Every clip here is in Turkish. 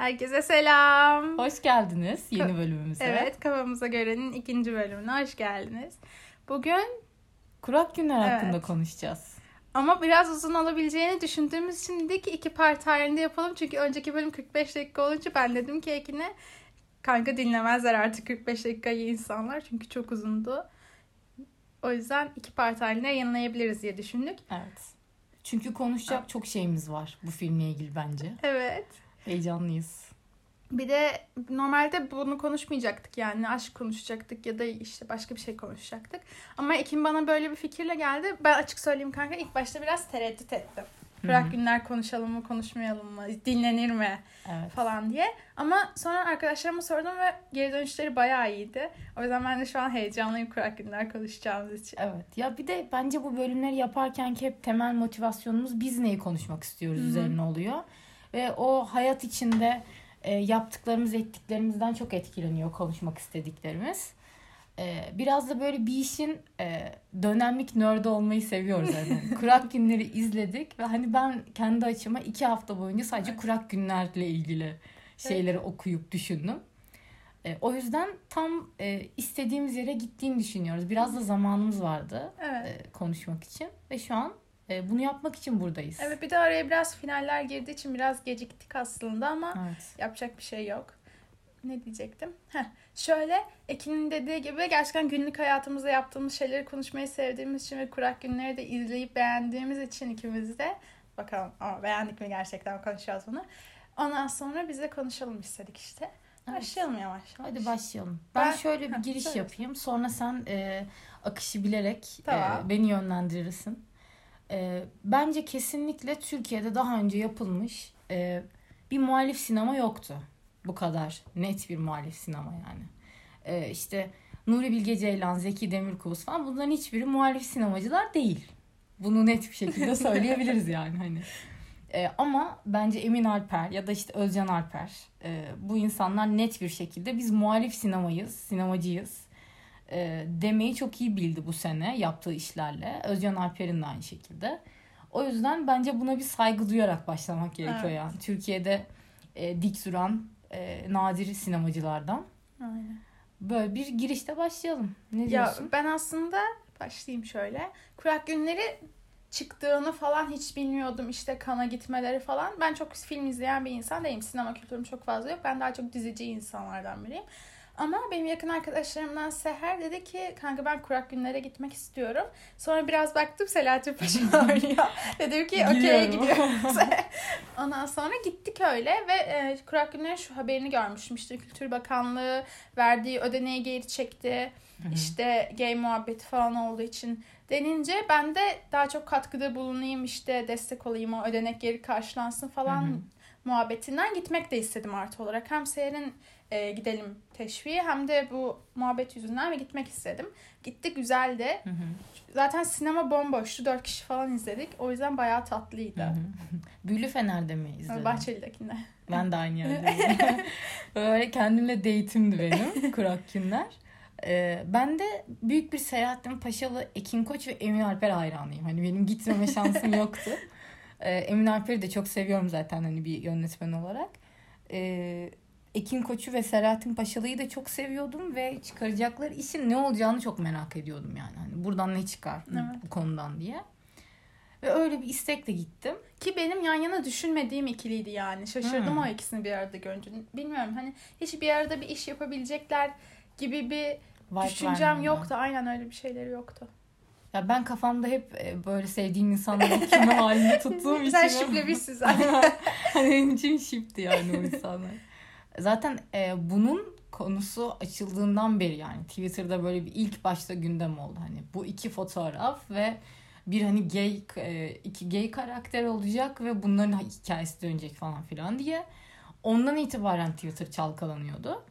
Herkese selam. Hoş geldiniz yeni bölümümüze. Evet, kafamıza göre'nin ikinci bölümüne hoş geldiniz. Bugün kurak günler Evet. hakkında konuşacağız. ama biraz uzun olabileceğini düşündüğümüz için dedik ki iki part halinde yapalım. Çünkü önceki bölüm 45 dakika olunca ben dedim ki Ekin'e kanka dinlemezler artık 45 dakikayı insanlar. Çünkü çok uzundu. O yüzden iki part halinde yayınlayabiliriz diye düşündük. Evet. Çünkü konuşacak çok şeyimiz var bu filmle ilgili bence. Evet. Heyecanlıyız. Bir de normalde bunu konuşmayacaktık yani aşk konuşacaktık ya da işte başka bir şey konuşacaktık. Ama Ekim bana böyle bir fikirle geldi. Ben açık söyleyeyim kanka ilk başta biraz tereddüt ettim. Bırak günler konuşalım mı konuşmayalım mı dinlenir mi Evet. falan diye. Ama sonra arkadaşlarıma sordum ve geri dönüşleri bayağı iyiydi. O yüzden ben de şu an heyecanlıyım kurak günler konuşacağımız için. Evet. Ya bir de bence bu bölümleri yaparken ki hep temel motivasyonumuz biz neyi konuşmak istiyoruz Hı hı. üzerine oluyor. Ve o hayat içinde e, yaptıklarımız ettiklerimizden çok etkileniyor konuşmak istediklerimiz. E, biraz da böyle bir işin e, dönemlik nerd olmayı seviyoruz. Yani. kurak günleri izledik ve hani ben kendi açıma iki hafta boyunca sadece kurak günlerle ilgili şeyleri okuyup düşündüm. E, o yüzden tam e, istediğimiz yere gittiğini düşünüyoruz. Biraz da zamanımız vardı Evet. e, konuşmak için ve şu an e, bunu yapmak için buradayız. Evet bir de araya biraz finaller girdiği için biraz geciktik aslında ama Evet. Yapacak bir şey yok. Ne diyecektim? Heh, şöyle Ekin'in dediği gibi gerçekten günlük hayatımızda yaptığımız şeyleri konuşmayı sevdiğimiz için ve kurak günleri de izleyip beğendiğimiz için ikimiz de bakalım ama beğendik mi gerçekten konuşacağız bunu. Ondan sonra biz de konuşalım istedik işte. Evet. Başlayalım yavaş yavaş. Hadi başlayalım. Ben, Ben- şöyle bir giriş söyle. yapayım. Sonra sen e, akışı bilerek e, Tamam. beni yönlendirirsin. E, bence kesinlikle Türkiye'de daha önce yapılmış e, bir muhalif sinema yoktu. Bu kadar net bir muhalif sinema yani. E, işte Nuri Bilge Ceylan, Zeki Demirkubuz falan bunların hiçbiri muhalif sinemacılar değil. Bunu net bir şekilde söyleyebiliriz yani hani. E, ama bence Emin Alper ya da işte Özcan Alper e, bu insanlar net bir şekilde biz muhalif sinemayız, sinemacıyız e, demeyi çok iyi bildi bu sene yaptığı işlerle. Özcan Alper'in de aynı şekilde. O yüzden bence buna bir saygı duyarak başlamak gerekiyor Evet. yani. Türkiye'de e, dik duran e, nadir sinemacılardan. Aynen. Böyle bir girişte başlayalım. Ne Ya diyorsun? ben aslında başlayayım şöyle. Kurak günleri çıktığını falan hiç bilmiyordum. İşte kana gitmeleri falan. Ben çok film izleyen bir insan değilim. Sinema kültürüm çok fazla yok. Ben daha çok dizici insanlardan biriyim. Ama benim yakın arkadaşlarımdan Seher dedi ki kanka ben kurak günlere gitmek istiyorum. Sonra biraz baktım Selahattin Paşa oynuyor. Dedim ki okey gidiyoruz. Ondan sonra gittik öyle ve e, kurak günlerin şu haberini görmüştüm. İşte Kültür Bakanlığı verdiği ödeneği geri çekti. İşte gay muhabbeti falan olduğu için denince ben de daha çok katkıda bulunayım işte destek olayım o ödenek geri karşılansın falan. Muhabbetinden gitmek de istedim artı olarak. Hem Seher'in e, gidelim teşviği hem de bu muhabbet yüzünden ve gitmek istedim. Gittik güzeldi. Hı hı. Zaten sinema bomboştu. Dört kişi falan izledik. O yüzden bayağı tatlıydı. Hı hı. Büyülü Fener'de mi izledin? Bahçeli'dekinde. Ben de aynı yerdeyim. Böyle kendimle date'imdi benim kurak günler. Ee, ben de büyük bir Selahattin Paşalı, Ekin Koç ve Emin Alper hayranıyım. Hani benim gitmeme şansım yoktu. Ee, Emin Alper'i de çok seviyorum zaten hani bir yönetmen olarak. Ee, Ekin Koç'u ve Selahattin Paşalı'yı da çok seviyordum ve çıkaracakları işin ne olacağını çok merak ediyordum yani. Hani buradan ne çıkar bu- Evet. bu konudan diye. Ve öyle bir istekle gittim. Ki benim yan yana düşünmediğim ikiliydi yani. Şaşırdım Hmm. o ikisini bir arada görünce. Bilmiyorum hani hiç bir arada bir iş yapabilecekler gibi bir Vibe düşüncem yoktu. Aynen öyle bir şeyleri yoktu. Ya ben kafamda hep e, böyle sevdiğim insanları küme halinde tuttuğum için. Sen şiplemişsin zaten. Hani benim için şipti yani o insanlar. Zaten e, bunun konusu açıldığından beri yani Twitter'da böyle bir ilk başta gündem oldu. Hani bu iki fotoğraf ve bir hani gay e, iki gay karakter olacak ve bunların hikayesi dönecek falan filan diye. Ondan itibaren Twitter çalkalanıyordu.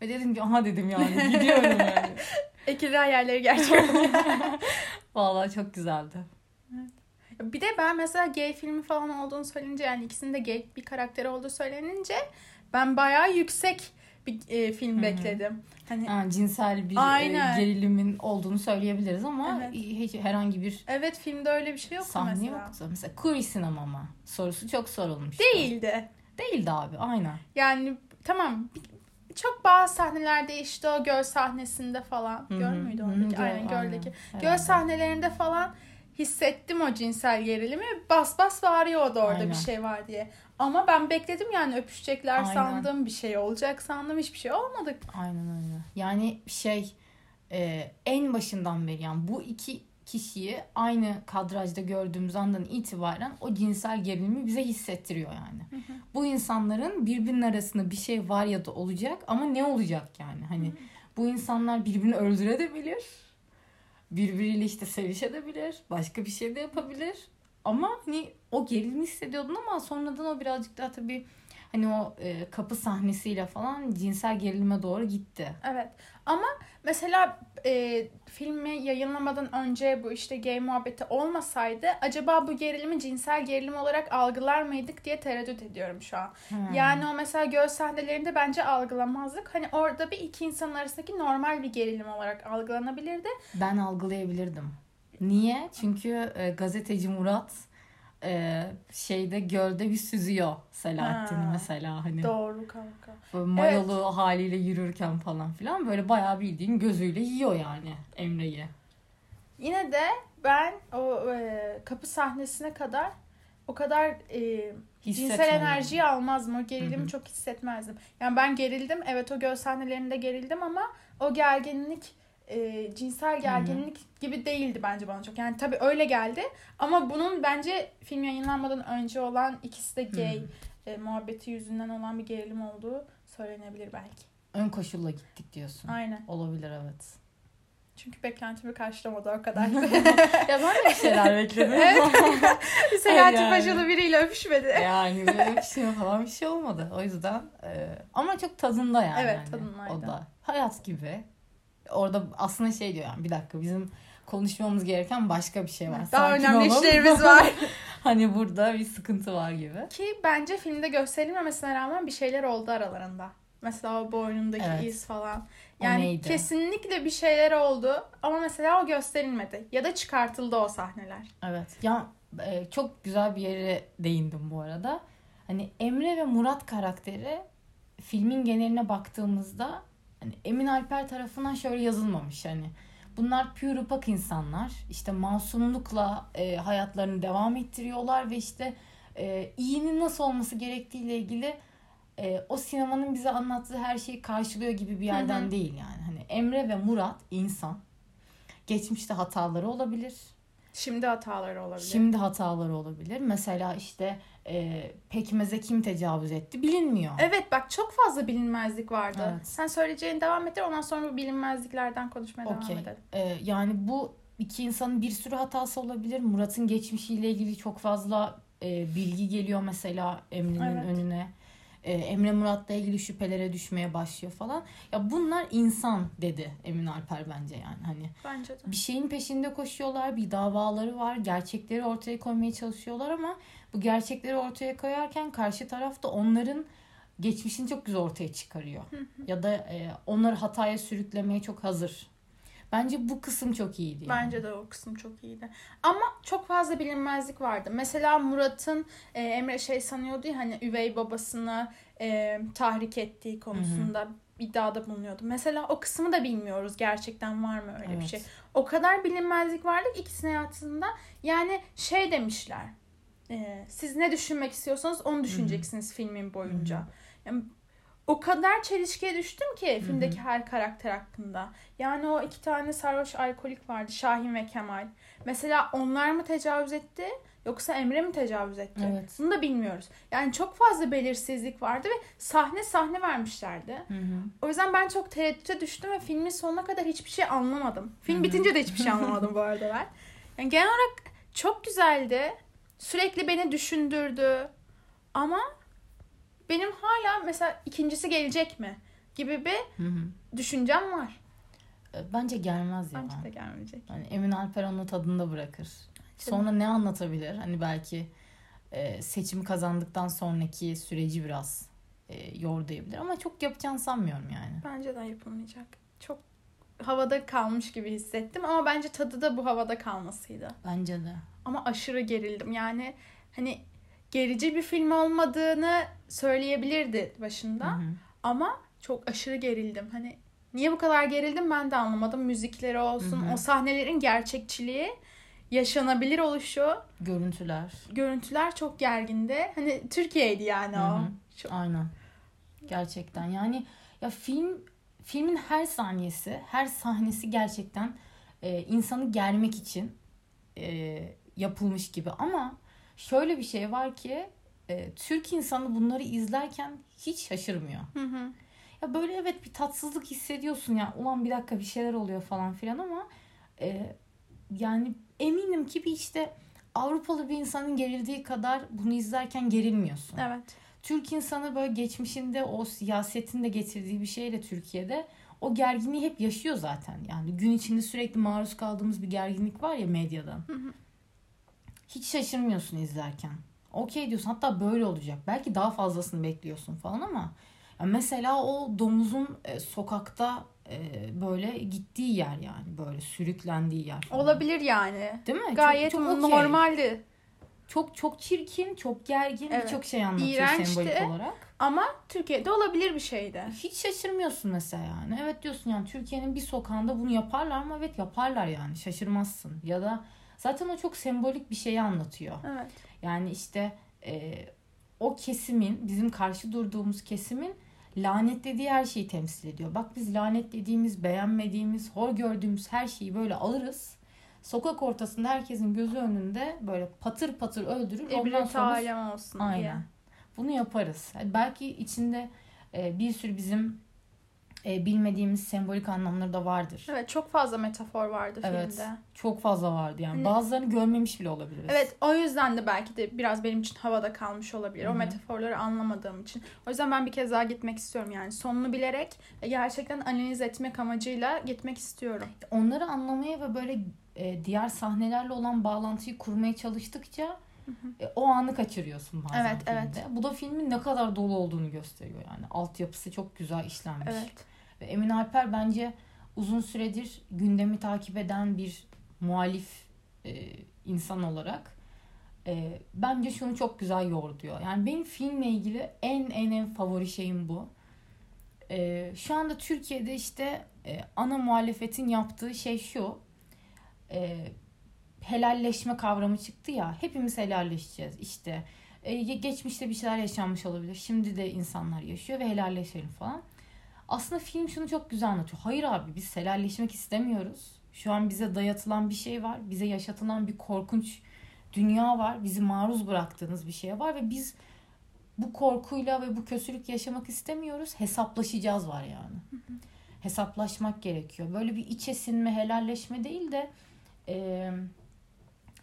Ve dedim ki aha dedim yani gidiyorum yani. Ekili hayalleri gerçek. Vallahi çok güzeldi. bir de ben mesela gay filmi falan olduğunu söylenince yani ikisinin de gay bir karakteri olduğu söylenince ben bayağı yüksek bir e, film Hı hı. bekledim. Hani Ha, cinsel bir e, gerilimin olduğunu söyleyebiliriz ama Evet. hiç herhangi bir evet filmde öyle bir şey yoktu sahne mesela. yoktu. Mesela queer sinema mı? Sorusu çok sorulmuş. Değildi. Değildi abi aynen. Yani tamam bir- çok bazı sahnelerde işte o göl sahnesinde falan. Hı hı. Göl müydü oradaki? göl, Aynen göldeki. aynen. Göl sahnelerinde falan hissettim o cinsel gerilimi. Bas bas bağırıyordu orada Aynen. bir şey var diye. Ama ben bekledim yani öpüşecekler Aynen. sandım. Bir şey olacak sandım. Hiçbir şey olmadı. Aynen öyle. Yani şey e, en başından beri yani bu iki kişiyi aynı kadrajda gördüğümüz andan itibaren o cinsel gerilimi bize hissettiriyor yani. Bu insanların birbirinin arasında bir şey var ya da olacak ama ne olacak yani? Hani bu insanlar birbirini öldürebilir. Birbiriyle işte sevişebilir. Başka bir şey de yapabilir. Ama hani o gerilimi hissediyordun ama sonradan o birazcık daha tabii hani o e, kapı sahnesiyle falan cinsel gerilime doğru gitti. Evet. Ama mesela e, filmi yayınlamadan önce bu işte gay muhabbeti olmasaydı acaba bu gerilimi cinsel gerilim olarak algılar mıydık diye tereddüt ediyorum şu an. Hmm. Yani o mesela göl sahnelerinde bence algılamazdık. Hani orada bir iki insan arasındaki normal bir gerilim olarak algılanabilirdi. Ben algılayabilirdim. Niye? Çünkü e, gazeteci Murat e, şeyde gölde bir süzüyor Selahattin Ha. mesela hani Doğru kanka. böyle mayolu haliyle yürürken falan filan böyle bayağı bildiğin gözüyle yiyor yani Emre'yi. Yine de ben o e, kapı sahnesine kadar o kadar e, cinsel enerjiyi almazdım. O gerilimi Hı hı. çok hissetmezdim. Yani ben gerildim. Evet o göl sahnelerinde gerildim ama o gerginlik e, cinsel gerginlik gibi değildi bence bana çok. Yani tabii öyle geldi ama bunun bence film yayınlanmadan önce olan ikisi de gay e, muhabbeti yüzünden olan bir gerilim olduğu söylenebilir belki. Ön koşulla gittik diyorsun. Aynen. Olabilir evet. Çünkü beklentimi karşılamadı o kadar. ya ben de bir şeyler bekledim. Selahattin Yani. Paşalı biriyle öpüşmedi. yani böyle şey falan bir şey olmadı. O yüzden e, ama çok tadında yani. Evet, hani. tadındaydı. O da hayat gibi. Orada aslında şey diyor yani bir dakika bizim konuşmamız gereken başka bir şey var. Daha Sakin önemli olun. işlerimiz var. hani burada bir sıkıntı var gibi. Ki bence filmde gösterilmemesine rağmen bir şeyler oldu aralarında. Mesela o boynundaki Evet. iz falan. Yani kesinlikle bir şeyler oldu ama mesela o gösterilmedi. Ya da çıkartıldı o sahneler. Evet. Ya e, çok güzel bir yere değindim bu arada. Hani Emre ve Murat karakteri filmin geneline baktığımızda hani Emin Alper tarafından şöyle yazılmamış hani bunlar pure pak insanlar. İşte masumlukla e, hayatlarını devam ettiriyorlar ve işte e, iyinin nasıl olması gerektiğiyle ilgili e, o sinemanın bize anlattığı her şeyi karşılıyor gibi bir yerden Hı hı. değil yani. Hani Emre ve Murat insan. Geçmişte hataları olabilir Şimdi hataları olabilir. Şimdi hataları olabilir. Mesela işte e, pekmeze kim tecavüz etti bilinmiyor. Evet bak çok fazla bilinmezlik vardı. Evet. Sen söyleyeceğin devam ettir ondan sonra bu bilinmezliklerden konuşmaya Okey. devam edelim. E, yani bu iki insanın bir sürü hatası olabilir. Murat'ın geçmişiyle ilgili çok fazla e, bilgi geliyor mesela Emre'nin Evet. önüne. E, Emre Murat'la ilgili şüphelere düşmeye başlıyor falan. Ya bunlar insan dedi Emin Alper bence yani hani. Bence de. bir şeyin peşinde koşuyorlar. Bir davaları var. Gerçekleri ortaya koymaya çalışıyorlar ama bu gerçekleri ortaya koyarken karşı taraf da onların geçmişini çok güzel ortaya çıkarıyor. ya da e, onları hataya sürüklemeye çok hazır. Bence bu kısım çok iyiydi. Yani. Bence de o kısım çok iyiydi. Ama çok fazla bilinmezlik vardı. Mesela Murat'ın e, Emre şey sanıyordu ya hani üvey babasını e, tahrik ettiği konusunda iddiada bulunuyordu. Mesela o kısmı da bilmiyoruz. Gerçekten var mı öyle bir Evet. şey. O kadar bilinmezlik vardı ki ikisinin hayatında. Yani şey demişler. e, siz ne düşünmek istiyorsanız onu düşüneceksiniz filmin boyunca. Yani o kadar çelişkiye düştüm ki filmdeki her karakter hakkında. Yani o iki tane sarhoş alkolik vardı. Şahin ve Kemal. Mesela onlar mı tecavüz etti? Yoksa Emre mi tecavüz etti? Evet. Bunu da bilmiyoruz. Yani çok fazla belirsizlik vardı ve sahne sahne vermişlerdi. Hı hı. O yüzden ben çok tereddüte düştüm ve filmin sonuna kadar hiçbir şey anlamadım. Film bitince de hiçbir şey anlamadım bu arada ben. Yani genel olarak çok güzeldi. Sürekli beni düşündürdü. Ama benim hala mesela ikincisi gelecek mi gibi bir Hı hı. düşüncem var. E, Bence gelmez ya. Bence de gelmeyecek. Hani Emin Alper onu tadında bırakır. Sonra ne anlatabilir? Hani belki e, seçim kazandıktan sonraki süreci biraz e, yordayabilir ama çok yapacağını sanmıyorum yani. Bence de yapılmayacak. Çok havada kalmış gibi hissettim ama bence tadı da bu havada kalmasıydı. Bence de. Ama aşırı gerildim. Yani hani gerici bir film olmadığını söyleyebilirdi başında. Hı hı. Ama çok aşırı gerildim. Hani niye bu kadar gerildim ben de anlamadım. Müzikleri olsun, Hı hı. o sahnelerin gerçekçiliği, yaşanabilir oluşu, Görüntüler. görüntüler çok gergindi. Hani Türkiye'ydi yani Hı o. hı. Çok- Aynen. Gerçekten yani ya film filmin her saniyesi, her sahnesi gerçekten e, insanı germek için e, yapılmış gibi ama şöyle bir şey var ki e, Türk insanı bunları izlerken hiç şaşırmıyor. Hı hı. Ya böyle evet bir tatsızlık hissediyorsun ya ulan bir dakika bir şeyler oluyor falan filan ama e, yani eminim ki bir işte Avrupalı bir insanın gerildiği kadar bunu izlerken gerilmiyorsun. Evet. Türk insanı böyle geçmişinde o siyasetin de getirdiği bir şeyle Türkiye'de o gerginliği hep yaşıyor zaten. Yani gün içinde sürekli maruz kaldığımız bir gerginlik var ya medyadan. Hiç şaşırmıyorsun izlerken. Okey diyorsun hatta böyle olacak. Belki daha fazlasını bekliyorsun falan ama ya mesela o domuzun e, sokakta e, böyle gittiği yer yani böyle sürüklendiği yer. falan. Olabilir yani. Değil mi? Çok- Gayet çok, okey. normaldi. Çok çok çirkin, çok gergin, Evet. birçok şey anlatıyor İğrençti. sembolik olarak. Ama Türkiye'de olabilir bir şeydi. Hiç şaşırmıyorsun mesela yani. Evet diyorsun yani Türkiye'nin bir sokağında bunu yaparlar mı? Evet yaparlar yani. Şaşırmazsın. Ya da zaten o çok sembolik bir şeyi anlatıyor. Evet. Yani işte e, o kesimin, bizim karşı durduğumuz kesimin lanetlediği her şeyi temsil ediyor. Bak biz lanetlediğimiz, beğenmediğimiz, hor gördüğümüz her şeyi böyle alırız. Sokak ortasında herkesin gözü önünde böyle patır patır öldürür. Ondan İbret sonra alem olsun diye. Aynen. Bunu yaparız. Yani belki içinde e, bir sürü bizim e, bilmediğimiz sembolik anlamları da vardır. Evet çok fazla metafor vardı Evet. filmde. Çok fazla vardı yani. Hani- Bazılarını görmemiş bile olabiliriz. Evet o yüzden de belki de biraz benim için havada kalmış olabilir. Hı O hı. metaforları anlamadığım için. O yüzden ben bir kez daha gitmek istiyorum yani. Sonunu bilerek ve gerçekten analiz etmek amacıyla gitmek istiyorum. Onları anlamaya ve böyle e, diğer sahnelerle olan bağlantıyı kurmaya çalıştıkça e, o anı kaçırıyorsun bazen Evet, filmde. evet. Bu da filmin ne kadar dolu olduğunu gösteriyor yani. Altyapısı çok güzel işlenmiş. Evet. Ve Emin Alper bence uzun süredir gündemi takip eden bir muhalif e, insan olarak e, bence şunu çok güzel yoğurduyor. Yani benim filmle ilgili en en en favori şeyim bu. E, şu anda Türkiye'de işte e, ana muhalefetin yaptığı şey şu. E, helalleşme kavramı çıktı ya. Hepimiz helalleşeceğiz. İşte e, geçmişte bir şeyler yaşanmış olabilir. Şimdi de insanlar yaşıyor ve helalleşelim falan. Aslında film şunu çok güzel anlatıyor. Hayır abi biz helalleşmek istemiyoruz. Şu an bize dayatılan bir şey var. Bize yaşatılan bir korkunç dünya var. Bizi maruz bıraktığınız bir şey var ve biz bu korkuyla ve bu kötülük yaşamak istemiyoruz. Hesaplaşacağız var yani. Hesaplaşmak gerekiyor. Böyle bir içe sinme, helalleşme değil de e,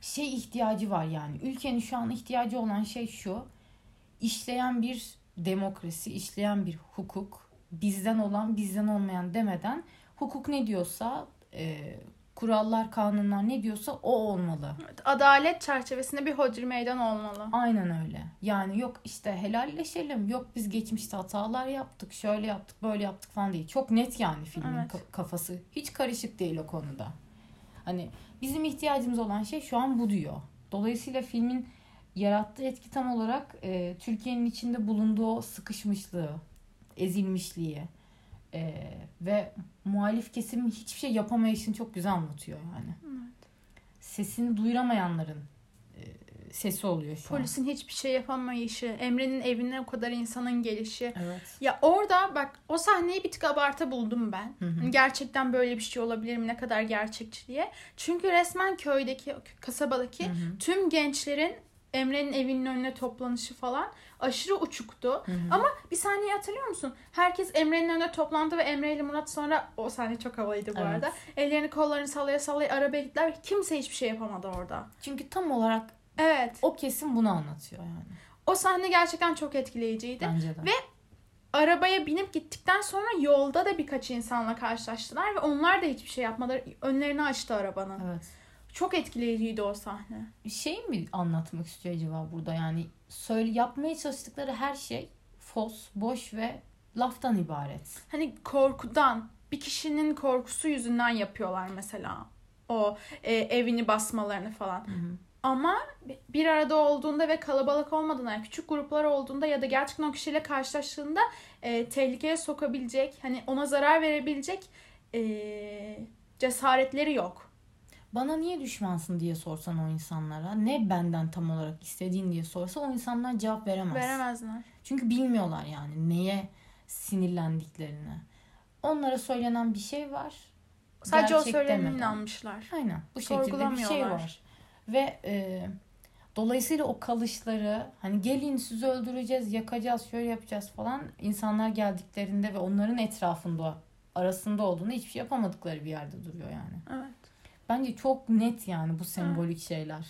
şey ihtiyacı var yani. Ülkenin şu an ihtiyacı olan şey şu. İşleyen bir demokrasi, işleyen bir hukuk, bizden olan, bizden olmayan demeden hukuk ne diyorsa, e, kurallar, kanunlar ne diyorsa o olmalı. Evet, Adalet çerçevesinde bir hodri meydan olmalı. Aynen öyle. Yani yok işte helalleşelim, yok biz geçmişte hatalar yaptık, şöyle yaptık, böyle yaptık falan değil. Çok net yani filmin Evet. ka- kafası. Hiç karışık değil o konuda. Hani bizim ihtiyacımız olan şey şu an bu diyor. Dolayısıyla filmin yarattığı etki tam olarak e, Türkiye'nin içinde bulunduğu o sıkışmışlığı, ezilmişliği e, ve muhalif kesimin hiçbir şey yapamayışını çok güzel anlatıyor yani. Sesini duyuramayanların e, sesi oluyor şu an. Polisin hiçbir şey yapamayışı, Emre'nin evine o kadar insanın gelişi. Evet. Ya orada bak o sahneyi bir tık abartı buldum ben. Hı hı. Gerçekten böyle bir şey olabilir mi? Ne kadar gerçekçi diye. Çünkü resmen köydeki, kasabadaki Hı hı. tüm gençlerin Emre'nin evinin önüne toplanışı falan aşırı uçuktu. Hı hı. Ama bir saniye hatırlıyor musun? Herkes Emre'nin önüne toplandı ve Emre ile Murat sonra o sahne çok havalıydı bu Evet. arada. Ellerini kollarını sallaya sallaya arabaya gittiler kimse hiçbir şey yapamadı orada. Çünkü tam olarak Evet. o kesim bunu anlatıyor yani. O sahne gerçekten çok etkileyiciydi. Bence de. Ve arabaya binip gittikten sonra yolda da birkaç insanla karşılaştılar ve onlar da hiçbir şey yapmadılar. Önlerini açtı arabanın. Evet. Çok etkileyiciydi o sahne. Şey mi anlatmak istiyor acaba burada yani söyle yapmaya çalıştıkları her şey fos, boş ve laftan ibaret. Hani korkudan, bir kişinin korkusu yüzünden yapıyorlar mesela. O e, evini basmalarını falan. ama bir arada olduğunda ve kalabalık olmadığında yani küçük gruplar olduğunda ya da gerçekten o kişiyle karşılaştığında e, tehlikeye sokabilecek hani ona zarar verebilecek e, cesaretleri yok. Bana niye düşmansın diye sorsan o insanlara ne benden tam olarak istediğin diye sorsa o insanlar cevap veremez. Veremezler. Çünkü bilmiyorlar yani neye sinirlendiklerini. Onlara söylenen bir şey var. Sadece o Gerçek söylenene demeden. inanmışlar. Aynen bu şekilde bir şey var. Ve e, dolayısıyla o kalışları hani gelin sizi öldüreceğiz, yakacağız, şöyle yapacağız falan insanlar geldiklerinde ve onların etrafında arasında olduğunda hiçbir şey yapamadıkları bir yerde duruyor yani. Evet. Bence çok net yani bu sembolik şeyler.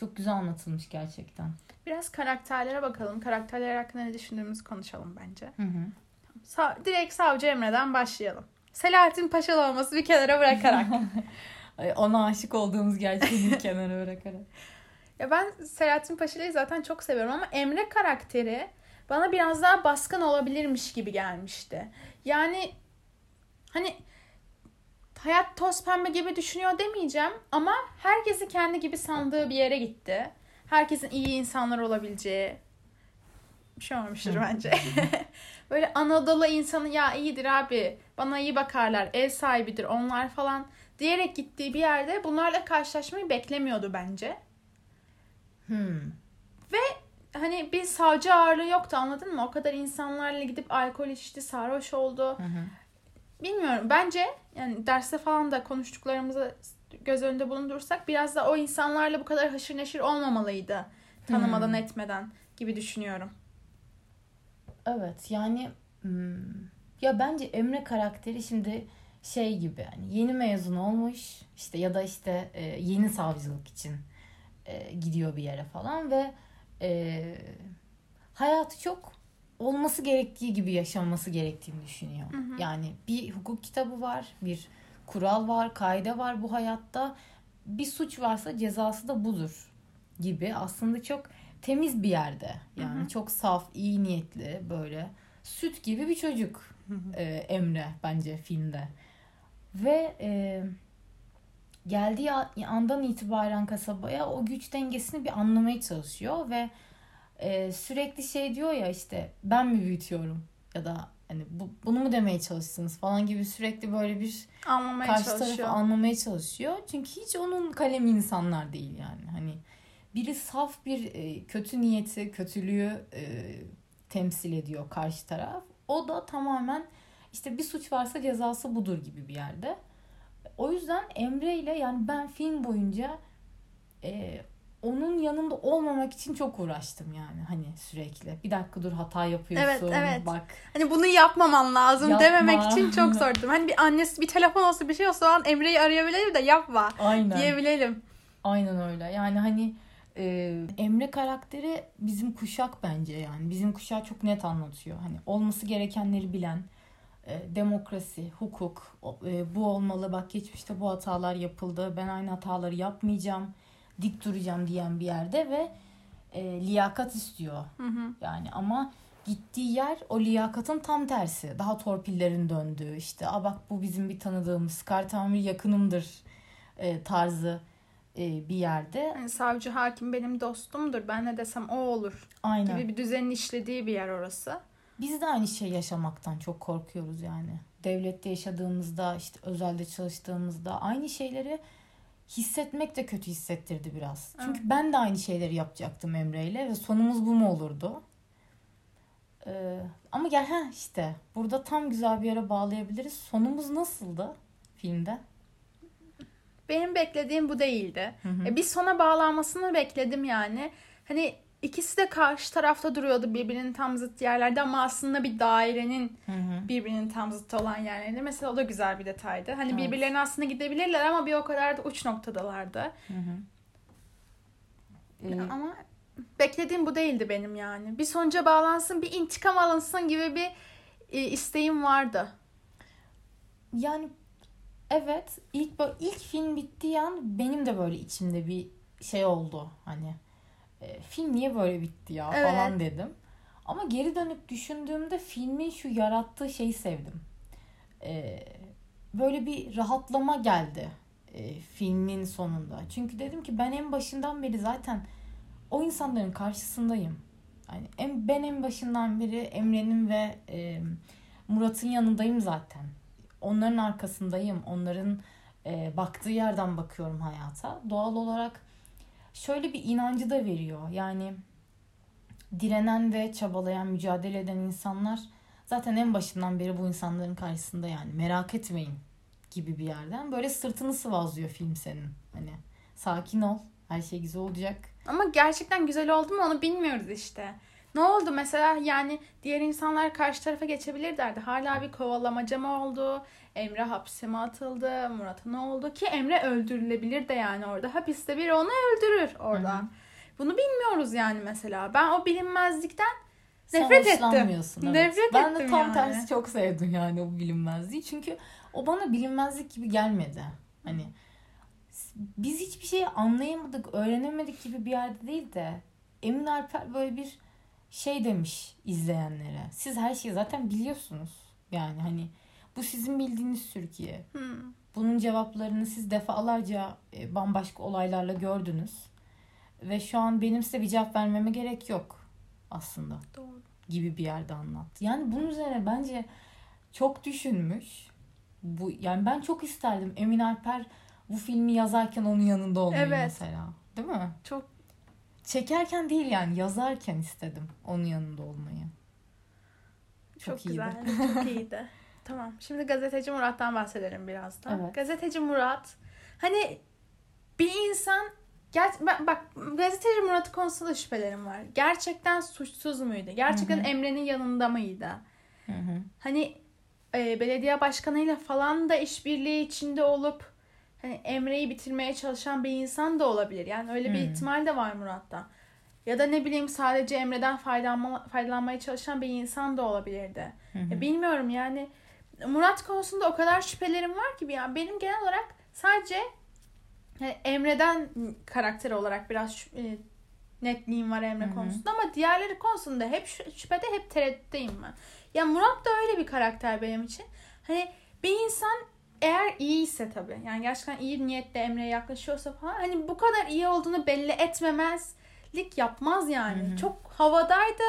Çok güzel anlatılmış gerçekten. Biraz karakterlere bakalım. Karakterler hakkında ne düşündüğümüzü konuşalım bence. Hı hı. Sa- direkt Savcı Emre'den başlayalım. Selahattin Paşalı olması bir kenara bırakarak. Ona aşık olduğumuz gerçeğini bir kenara bırakarak. ya ben Selahattin Paşalı'yı zaten çok seviyorum ama Emre karakteri bana biraz daha baskın olabilirmiş gibi gelmişti. Yani hani hayat toz pembe gibi düşünüyor demeyeceğim ama herkesi kendi gibi sandığı bir yere gitti. Herkesin iyi insanlar olabileceği bir şey olmamıştır bence. Böyle Anadolu insanı ya iyidir abi bana iyi bakarlar ev sahibidir onlar falan diyerek gittiği bir yerde bunlarla karşılaşmayı beklemiyordu bence. Hmm. Hani bir savcı ağırlığı yoktu anladın mı? O kadar insanlarla gidip alkol içti, sarhoş oldu. Hı hı. Bilmiyorum. Bence yani derste falan da konuştuklarımızı göz önünde bulundursak biraz da o insanlarla bu kadar haşır neşir olmamalıydı. Tanımadan Hmm. etmeden gibi düşünüyorum. Evet yani hmm, ya bence Emre karakteri şimdi şey gibi hani yeni mezun olmuş işte ya da işte e, yeni savcılık için e, gidiyor bir yere falan ve e, hayatı çok olması gerektiği gibi yaşanması gerektiğini düşünüyor. Hı hı. Yani bir hukuk kitabı var, bir kural var, kaide var bu hayatta. Bir suç varsa cezası da budur gibi. Aslında çok temiz bir yerde. Yani Hı hı. çok saf, iyi niyetli böyle süt gibi bir çocuk e, Emre bence filmde. Ve e, geldiği andan itibaren kasabaya o güç dengesini bir anlamaya çalışıyor ve e, sürekli şey diyor ya işte ben mi büyütüyorum ya da hani bu, bunu mu demeye çalıştınız falan gibi sürekli böyle bir Anlamaya karşı tarafı çalışıyor. anlamaya çalışıyor. Çünkü hiç onun kalemi insanlar değil yani. Hani biri saf bir e, kötü niyeti, kötülüğü e, temsil ediyor karşı taraf. O da tamamen işte bir suç varsa cezası budur gibi bir yerde. O yüzden Emre ile yani ben film boyunca e, onun yanında olmamak için çok uğraştım yani hani sürekli. Bir dakika dur hata yapıyorsun. Evet, evet. Bak Hani bunu yapmaman lazım Yapma. dememek için çok sordum. Hani bir annesi bir telefon olsa bir şey olsa o an Emre'yi arayabilelim de yapma aynen. diyebilelim. Aynen öyle. Yani hani e, Emre karakteri bizim kuşak bence yani. Bizim kuşağı çok net anlatıyor. Hani olması gerekenleri bilen, e, demokrasi, hukuk, e, bu olmalı. Bak geçmişte bu hatalar yapıldı. Ben aynı hataları yapmayacağım. Dik duracağım diyen bir yerde ve e, liyakat istiyor. Hı hı. Yani ama gittiği yer o liyakatın tam tersi. Daha torpillerin döndüğü işte. A bak bu bizim bir tanıdığımız kar tamir yakınımdır e, tarzı e, bir yerde. Hani savcı hakim benim dostumdur. Ben ne desem o olur Aynen. gibi bir düzenin işlediği bir yer orası. Biz de aynı şey yaşamaktan çok korkuyoruz yani. Devlette yaşadığımızda, işte özelde çalıştığımızda aynı şeyleri hissetmek de kötü hissettirdi biraz. Çünkü Evet. ben de aynı şeyleri yapacaktım Emre'yle ve sonumuz bu mu olurdu? Ee, ama gel ha işte burada tam güzel bir yere bağlayabiliriz. Sonumuz nasıldı filmde? Benim beklediğim bu değildi. Hı hı. E, bir sona bağlanmasını bekledim yani. Hani ikisi de karşı tarafta duruyordu birbirinin tam zıt yerlerde ama aslında bir dairenin Hı hı. birbirinin tam zıttı olan yerlerinde. Mesela o da güzel bir detaydı. Hani Evet. birbirlerine aslında gidebilirler ama bir o kadar da uç noktadalardı. Hı hı. Ee, Ama beklediğim bu değildi benim yani. Bir sonuca bağlansın, bir intikam alınsın gibi bir e, isteğim vardı. Yani evet ilk ilk film bittiği an benim de böyle içimde bir şey oldu hani e, film niye böyle bitti ya Evet. falan dedim. Ama geri dönüp düşündüğümde filmin şu yarattığı şeyi sevdim. E, böyle bir rahatlama geldi e, filmin sonunda. Çünkü dedim ki ben en başından beri zaten o insanların karşısındayım. Yani en, ben en başından beri Emre'nin ve e, Murat'ın yanındayım zaten. Onların arkasındayım. Onların e, baktığı yerden bakıyorum hayata. Doğal olarak şöyle bir inancı da veriyor. Yani direnen ve çabalayan, mücadele eden insanlar zaten en başından beri bu insanların karşısında yani merak etmeyin gibi bir yerden böyle sırtını sıvazlıyor film senin. Hani sakin ol. Her şey güzel olacak. Ama gerçekten güzel oldu mu onu bilmiyoruz işte. Ne oldu mesela yani diğer insanlar karşı tarafa geçebilir derdi. Hala bir kovalamaca mı oldu? Emre hapse mi atıldı? Murat'a ne oldu? Ki Emre öldürülebilir de yani orada. Hapiste biri onu öldürür oradan. Hı-hı. Bunu bilmiyoruz yani mesela. Ben o bilinmezlikten Sen nefret ettim. Evet. Nefret ben ettim de tam yani. tersi çok sevdim yani o bilinmezliği. Çünkü o bana bilinmezlik gibi gelmedi. Hani biz hiçbir şeyi anlayamadık, öğrenemedik gibi bir yerde değil de Emin Alper böyle bir şey demiş izleyenlere. Siz her şeyi zaten biliyorsunuz. Yani hani bu sizin bildiğiniz Türkiye. Hmm. Bunun cevaplarını siz defalarca e, bambaşka olaylarla gördünüz. Ve şu an benim size bir cevap vermeme gerek yok aslında. Doğru. Gibi bir yerde anlat. Yani bunun üzerine bence çok düşünmüş. Bu yani ben çok isterdim Emin Alper bu filmi yazarken onun yanında olmayı evet. mesela. Değil mi? Çok çekerken değil yani yazarken istedim onun yanında olmayı. Çok, çok güzel. çok iyiydi. Tamam. Şimdi gazeteci Murat'tan bahsedelim biraz da. Evet. Gazeteci Murat hani bir insan Ger bak gazeteci Murat konusunda şüphelerim var. Gerçekten suçsuz muydu? Gerçekten Emre'nin yanında mıydı? Hı-hı. Hani e, belediye başkanıyla falan da işbirliği içinde olup hani Emre'yi bitirmeye çalışan bir insan da olabilir. Yani öyle bir ihtimal de var Murat'ta. Ya da ne bileyim sadece Emre'den faydalanma, faydalanmaya çalışan bir insan da olabilirdi. Hmm. bilmiyorum yani Murat konusunda o kadar şüphelerim var ki yani benim genel olarak sadece yani Emre'den karakter olarak biraz e, netliğim var Emre Hı-hı. konusunda ama diğerleri konusunda hep şüphede hep tereddütteyim ben. Ya Murat da öyle bir karakter benim için. Hani bir insan eğer iyiyse tabii yani gerçekten iyi niyetle Emre'ye yaklaşıyorsa falan hani bu kadar iyi olduğunu belli etmemezlik yapmaz yani. Hı-hı. Çok havadaydı.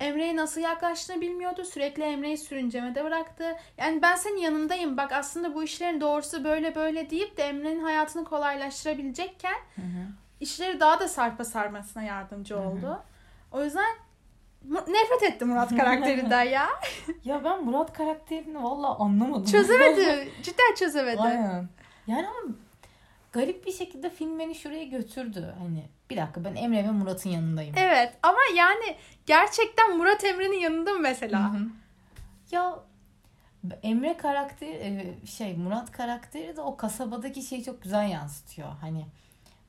Emre'ye nasıl yaklaştığını bilmiyordu. Sürekli Emre'yi sürüncemede bıraktı. Yani ben senin yanındayım. Bak aslında bu işlerin doğrusu böyle böyle deyip de Emre'nin hayatını kolaylaştırabilecekken Hı-hı. işleri daha da sarpa sarmasına yardımcı oldu. Hı-hı. O yüzden nefret ettim Murat karakterinden ya. ya ben Murat karakterini valla anlamadım. Çözemedi. Cidden çözemedi. Aynen. Yani ama garip bir şekilde film beni şuraya götürdü. Hani bir dakika ben Emre ve Murat'ın yanındayım. Evet ama yani gerçekten Murat Emre'nin yanında mı mesela? Hı-hı. Ya Emre karakteri e, şey Murat karakteri de o kasabadaki şeyi çok güzel yansıtıyor. Hani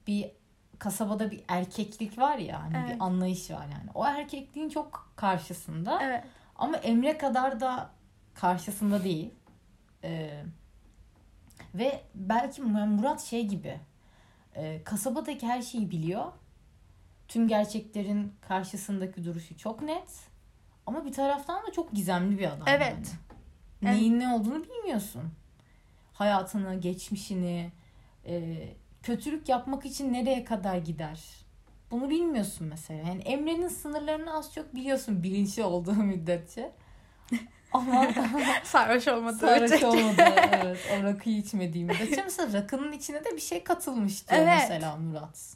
bir kasabada bir erkeklik var ya hani evet. bir anlayış var yani. O erkekliğin çok karşısında. Evet. Ama Emre kadar da karşısında değil. Ee, ve belki Murat şey gibi e, kasabadaki her şeyi biliyor. Tüm gerçeklerin karşısındaki duruşu çok net. Ama bir taraftan da çok gizemli bir adam. Evet. Yani. Neyin evet. ne olduğunu bilmiyorsun. Hayatını, geçmişini, e, kötülük yapmak için nereye kadar gider? Bunu bilmiyorsun mesela. Yani Emre'nin sınırlarını az çok biliyorsun bilinçli olduğu müddetçe. Ama sarhoş olmadığı sarhoş olmadı evet. O rakıyı içmediğim müddetçe mesela rakının içine de bir şey katılmış diyor evet. mesela Murat.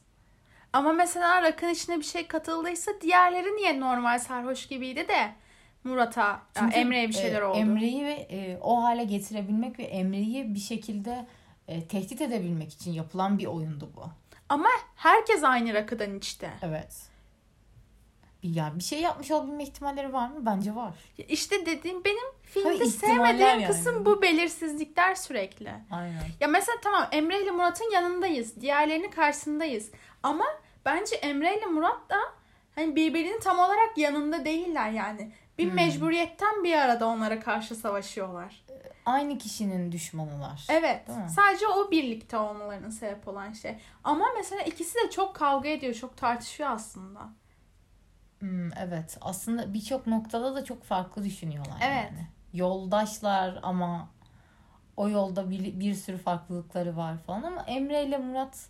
Ama mesela rakın içine bir şey katıldıysa diğerleri niye normal sarhoş gibiydi de Murat'a, Emre'ye bir şeyler e, oldu. Emre'yi ve e, o hale getirebilmek ve Emre'yi bir şekilde e, tehdit edebilmek için yapılan bir oyundu bu. Ama herkes aynı rakıdan içti. Evet. Ya bir şey yapmış olabilme ihtimalleri var mı? Bence var. İşte dediğim benim filmde sevmediğim yani. kısım bu belirsizlikler sürekli. Aynen. Ya mesela tamam Emre ile Murat'ın yanındayız. Diğerlerinin karşısındayız. Ama bence Emre ile Murat da hani birbirinin tam olarak yanında değiller yani. Bir hmm. mecburiyetten bir arada onlara karşı savaşıyorlar aynı kişinin düşmanılar. Evet. Sadece o birlikte olmalarının sebep olan şey. Ama mesela ikisi de çok kavga ediyor, çok tartışıyor aslında. Hmm, evet. Aslında birçok noktada da çok farklı düşünüyorlar evet. yani. Yoldaşlar ama o yolda bir, bir sürü farklılıkları var falan ama Emre ile Murat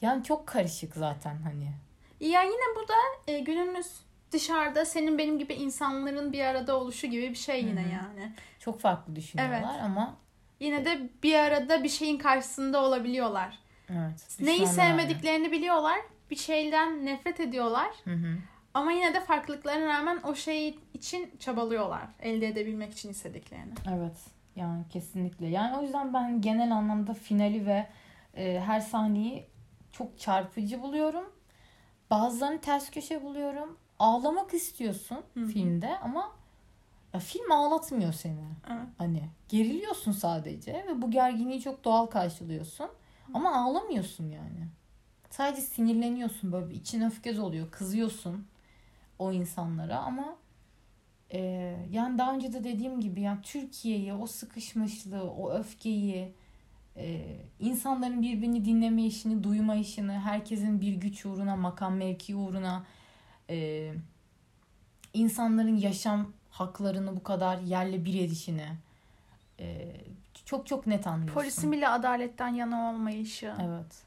yani çok karışık zaten hani. Ya yine bu da e, günümüz dışarıda senin benim gibi insanların bir arada oluşu gibi bir şey yine Hı hı. yani. Çok farklı düşünüyorlar Evet. ama Yine de bir arada bir şeyin karşısında olabiliyorlar. evet. Neyi sevmediklerini biliyorlar. Bir şeyden nefret ediyorlar. Hı hı. Ama yine de farklılıklarına rağmen o şey için çabalıyorlar. Elde edebilmek için istediklerini. Evet. Yani kesinlikle. Yani o yüzden ben genel anlamda finali ve e, her sahneyi çok çarpıcı buluyorum. Bazılarını ters köşe buluyorum. Ağlamak istiyorsun Hı hı. filmde ama ya film ağlatmıyor seni. Evet. Hani geriliyorsun sadece ve bu gerginliği çok doğal karşılıyorsun. Ama ağlamıyorsun yani. Sadece sinirleniyorsun böyle için öfkez oluyor. Kızıyorsun o insanlara ama e, yani daha önce de dediğim gibi yani Türkiye'yi o sıkışmışlığı, o öfkeyi e, insanların birbirini dinleme işini, duyma işini, herkesin bir güç uğruna, makam mevki uğruna e, insanların yaşam haklarını bu kadar yerle bir edişini e, çok çok net anlıyorsun. Polisin bile adaletten yana olmayışı. Evet.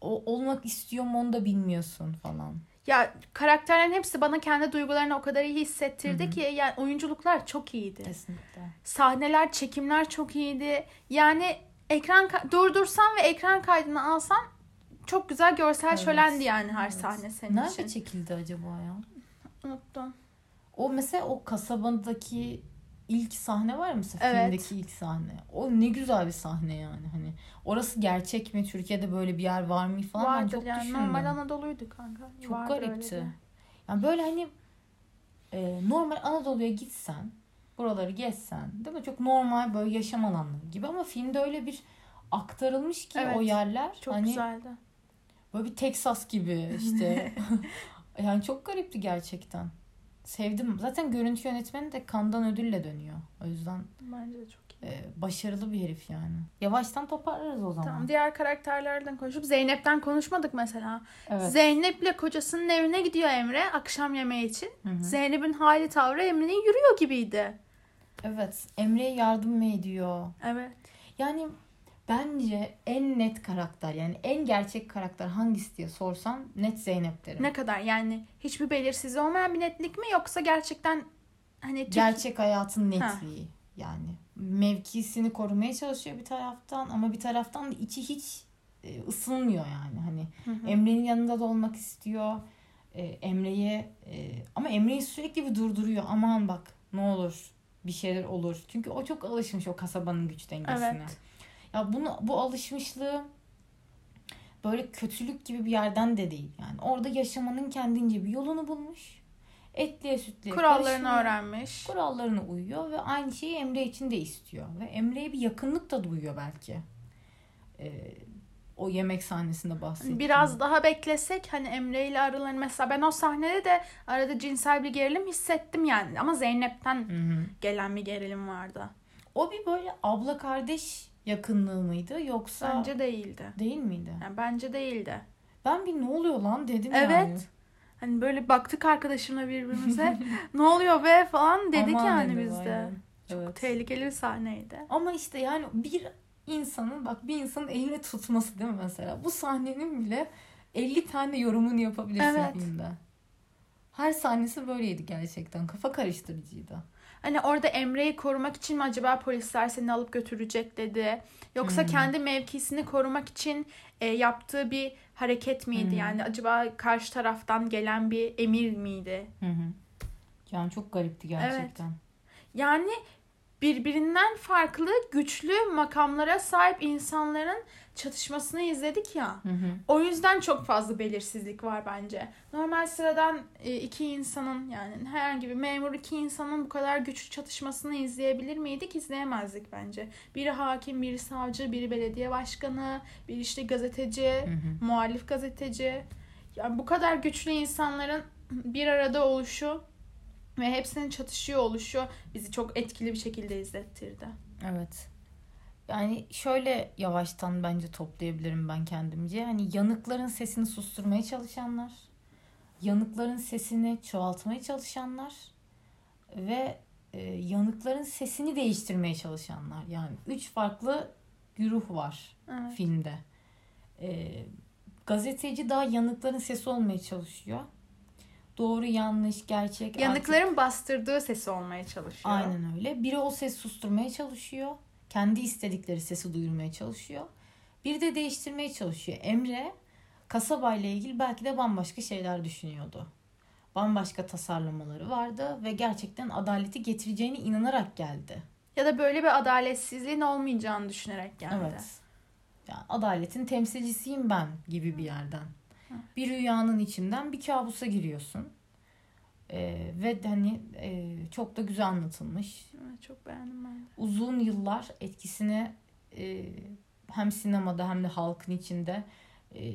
O olmak istiyor mu onu da bilmiyorsun falan. Ya karakterlerin hepsi bana kendi duygularını o kadar iyi hissettirdi Hı hı. ki yani oyunculuklar çok iyiydi. Kesinlikle. Sahneler, çekimler çok iyiydi. Yani ekran durdursan ve ekran kaydını alsan çok güzel görsel Evet. şölendi yani her Evet. sahne senin Nerede için. çekildi acaba ya? Unuttum. O mesela o kasabadaki ilk sahne var ya mesela Evet. filmdeki ilk sahne. O ne güzel bir sahne yani. Hani orası gerçek mi? Türkiye'de böyle bir yer var mı falan ben Vardır çok yani düşündüm. normal Anadolu'ydu kanka. Çok Vardır garipti. Yani böyle hani e, normal Anadolu'ya gitsen, buraları gezsen, değil mi? Çok normal böyle yaşam alanları gibi ama filmde öyle bir aktarılmış ki Evet. o yerler Çok hani güzeldi. böyle bir Texas gibi işte. yani çok garipti gerçekten. Sevdim. Zaten görüntü yönetmeni de Kandan ödülle dönüyor. O yüzden Bence de çok iyi. e, başarılı bir herif yani. Yavaştan toparlarız o zaman. Tamam diğer karakterlerden konuşup Zeynep'ten konuşmadık mesela. Evet. Zeynep'le kocasının evine gidiyor Emre akşam yemeği için. Zeynep'in hali tavrı Emre'nin yürüyor gibiydi. Evet. Emre'ye yardım mı ediyor? Evet. Yani bence en net karakter yani en gerçek karakter hangisi diye sorsan net Zeynep derim. Ne kadar yani hiçbir belirsiz olmayan bir netlik mi yoksa gerçekten hani Türk- Gerçek hayatın Ha. netliği yani. Mevkisini korumaya çalışıyor bir taraftan ama bir taraftan da içi hiç e, ısınmıyor yani. Hani Hı hı. Emre'nin yanında da olmak istiyor. E, Emre'ye e, ama Emre'yi sürekli bir durduruyor. Aman bak ne olur bir şeyler olur. Çünkü o çok alışmış o kasabanın güç dengesine. Evet. Ya bunu bu alışmışlığı böyle kötülük gibi bir yerden de değil. Yani orada yaşamanın kendince bir yolunu bulmuş. Etliye sütlüye kurallarını karışmıyor. öğrenmiş. Kurallarına uyuyor ve aynı şeyi Emre için de istiyor. Ve Emre'ye bir yakınlık da duyuyor belki. Ee, o yemek sahnesinde bahsettiğim. Biraz daha beklesek hani Emre ile aralarını mesela ben o sahnede de arada cinsel bir gerilim hissettim yani ama Zeynep'ten Hı hı. gelen bir gerilim vardı. O bir böyle abla kardeş yakınlığı mıydı yoksa Bence değildi. değil miydi? Yani bence değildi. Ben bir ne oluyor lan dedim Evet. yani. Hani böyle baktık arkadaşımla birbirimize. ne oluyor be falan dedik Aman yani dedim, biz de. aynen. Çok Evet. tehlikeli bir sahneydi. Ama işte yani bir insanın bak bir insanın elini tutması değil mi mesela? Bu sahnenin bile 50 tane yorumunu yapabilirsin Evet. filmde. Her sahnesi böyleydi gerçekten. Kafa karıştırıcıydı. Hani orada Emre'yi korumak için mi acaba polisler seni alıp götürecek dedi. Yoksa Hmm. kendi mevkisini korumak için e, yaptığı bir hareket miydi? Hmm. Yani acaba karşı taraftan gelen bir emir miydi? Hı hı. Yani çok garipti gerçekten. Yani birbirinden farklı güçlü makamlara sahip insanların çatışmasını izledik ya. Hı hı. O yüzden çok fazla belirsizlik var bence. Normal sıradan e, iki insanın yani herhangi bir memur iki insanın bu kadar güçlü çatışmasını izleyebilir miydik? İzleyemezdik bence. Biri hakim, biri savcı, biri belediye başkanı, biri işte gazeteci, Hı hı. muhalif gazeteci. Yani bu kadar güçlü insanların bir arada oluşu ve hepsinin çatışıyor oluşu bizi çok etkili bir şekilde izlettirdi. Evet. Yani şöyle yavaştan bence toplayabilirim ben kendimce. Hani yanıkların sesini susturmaya çalışanlar, yanıkların sesini çoğaltmaya çalışanlar ve e, yanıkların sesini değiştirmeye çalışanlar. Yani üç farklı güruh var Evet. filmde. E, gazeteci daha yanıkların sesi olmaya çalışıyor. Doğru, yanlış, gerçek. artık- Yanıkların bastırdığı sesi olmaya çalışıyor. Aynen öyle. Biri o sesi susturmaya çalışıyor. Kendi istedikleri sesi duyurmaya çalışıyor. Biri de değiştirmeye çalışıyor. Emre kasabayla ilgili belki de bambaşka şeyler düşünüyordu. Bambaşka tasarlamaları vardı ve gerçekten adaleti getireceğine inanarak geldi. Ya da böyle bir adaletsizliğin olmayacağını düşünerek geldi. Evet. Yani adaletin temsilcisiyim ben gibi bir yerden. Bir rüyanın içinden bir kabusa giriyorsun. Ee, ve hani e, çok da güzel anlatılmış. Evet, çok beğendim ben de. uzun yıllar etkisini e, hem sinemada hem de halkın içinde e,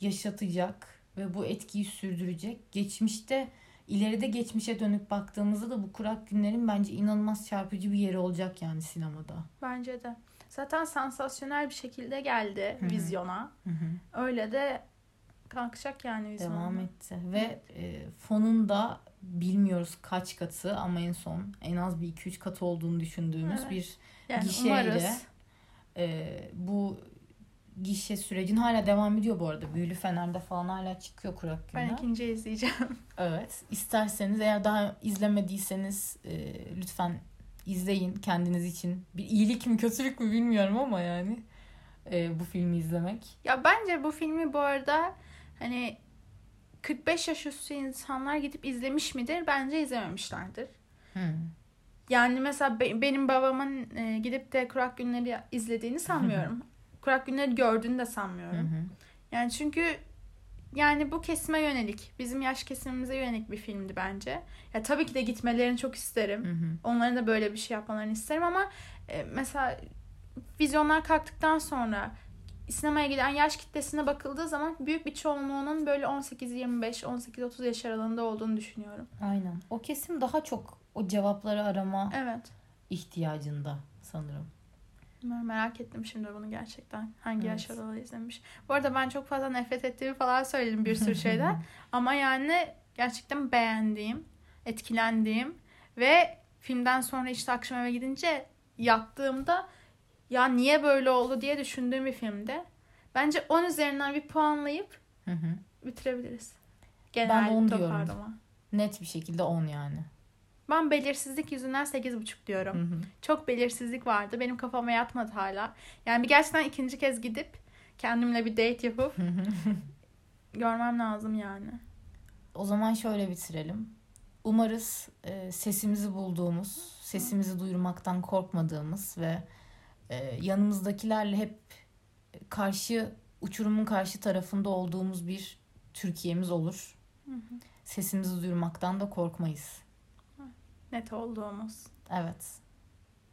yaşatacak ve bu etkiyi sürdürecek. Geçmişte ileride geçmişe dönüp baktığımızda da bu kurak günlerin bence inanılmaz çarpıcı bir yeri olacak yani sinemada. Bence de. Zaten sansasyonel bir şekilde geldi Hı hı. vizyona. Öyle de kalkacak yani vizyona. Devam etti ve e, fonun da bilmiyoruz kaç katı ama en son en az bir 2-3 katı olduğunu düşündüğümüz Evet. bir Yani gişeyle umarız. e, bu gişe sürecin hala devam ediyor bu arada. Büyülü Fener'de falan hala çıkıyor kurak Ben günler. ikinciyi izleyeceğim. Evet. İsterseniz eğer daha izlemediyseniz e, lütfen izleyin kendiniz için. Bir iyilik mi kötülük mü bilmiyorum ama yani e, bu filmi izlemek. ya bence bu filmi bu arada hani 45 yaş üstü insanlar gidip izlemiş midir? Bence izlememişlerdir. Hmm. Yani mesela be- benim babamın e, gidip de Kurak Günleri izlediğini sanmıyorum. Kurak Günleri gördüğünü de sanmıyorum. Yani çünkü yani bu kesime yönelik, bizim yaş kesimimize yönelik bir filmdi bence. Ya tabii ki de gitmelerini çok isterim. Hı hı. Onların da böyle bir şey yapmalarını isterim ama e, mesela vizyonlar kalktıktan sonra sinemaya giden yaş kitlesine bakıldığı zaman büyük bir çoğunluğunun böyle 18-25, 18-30 yaş aralığında olduğunu düşünüyorum. Aynen. O kesim daha çok o cevapları arama Evet. ihtiyacında sanırım. Ben merak ettim şimdi bunu gerçekten. Hangi yaş Evet. aralığı izlemiş. Bu arada ben çok fazla nefret ettiğimi falan söyledim bir sürü şeyden. Ama yani gerçekten beğendiğim, etkilendiğim ve filmden sonra işte akşam eve gidince yattığımda ya niye böyle oldu diye düşündüğüm bir filmdi. Bence 10 üzerinden bir puanlayıp Hı hı. bitirebiliriz. Ben Genel on diyorum. toparlama. Net bir şekilde 10 yani. Ben belirsizlik yüzünden 8,5 diyorum. Hı hı. Çok belirsizlik vardı. Benim kafama yatmadı hala. Yani bir gerçekten ikinci kez gidip kendimle bir date yapıp Hı hı. görmem lazım yani. O zaman şöyle bitirelim. Umarız e, sesimizi bulduğumuz, sesimizi duyurmaktan korkmadığımız ve e, yanımızdakilerle hep karşı uçurumun karşı tarafında olduğumuz bir Türkiye'miz olur. Sesimizi duyurmaktan da korkmayız. Net olduğumuz. Evet.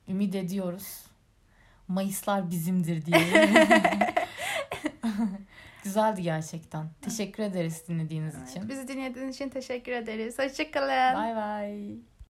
Ümit ediyoruz. Mayıslar bizimdir diye. Güzeldi gerçekten. Teşekkür ederiz dinlediğiniz için. Bizi dinlediğiniz için teşekkür ederiz. Hoşçakalın. Bay bay.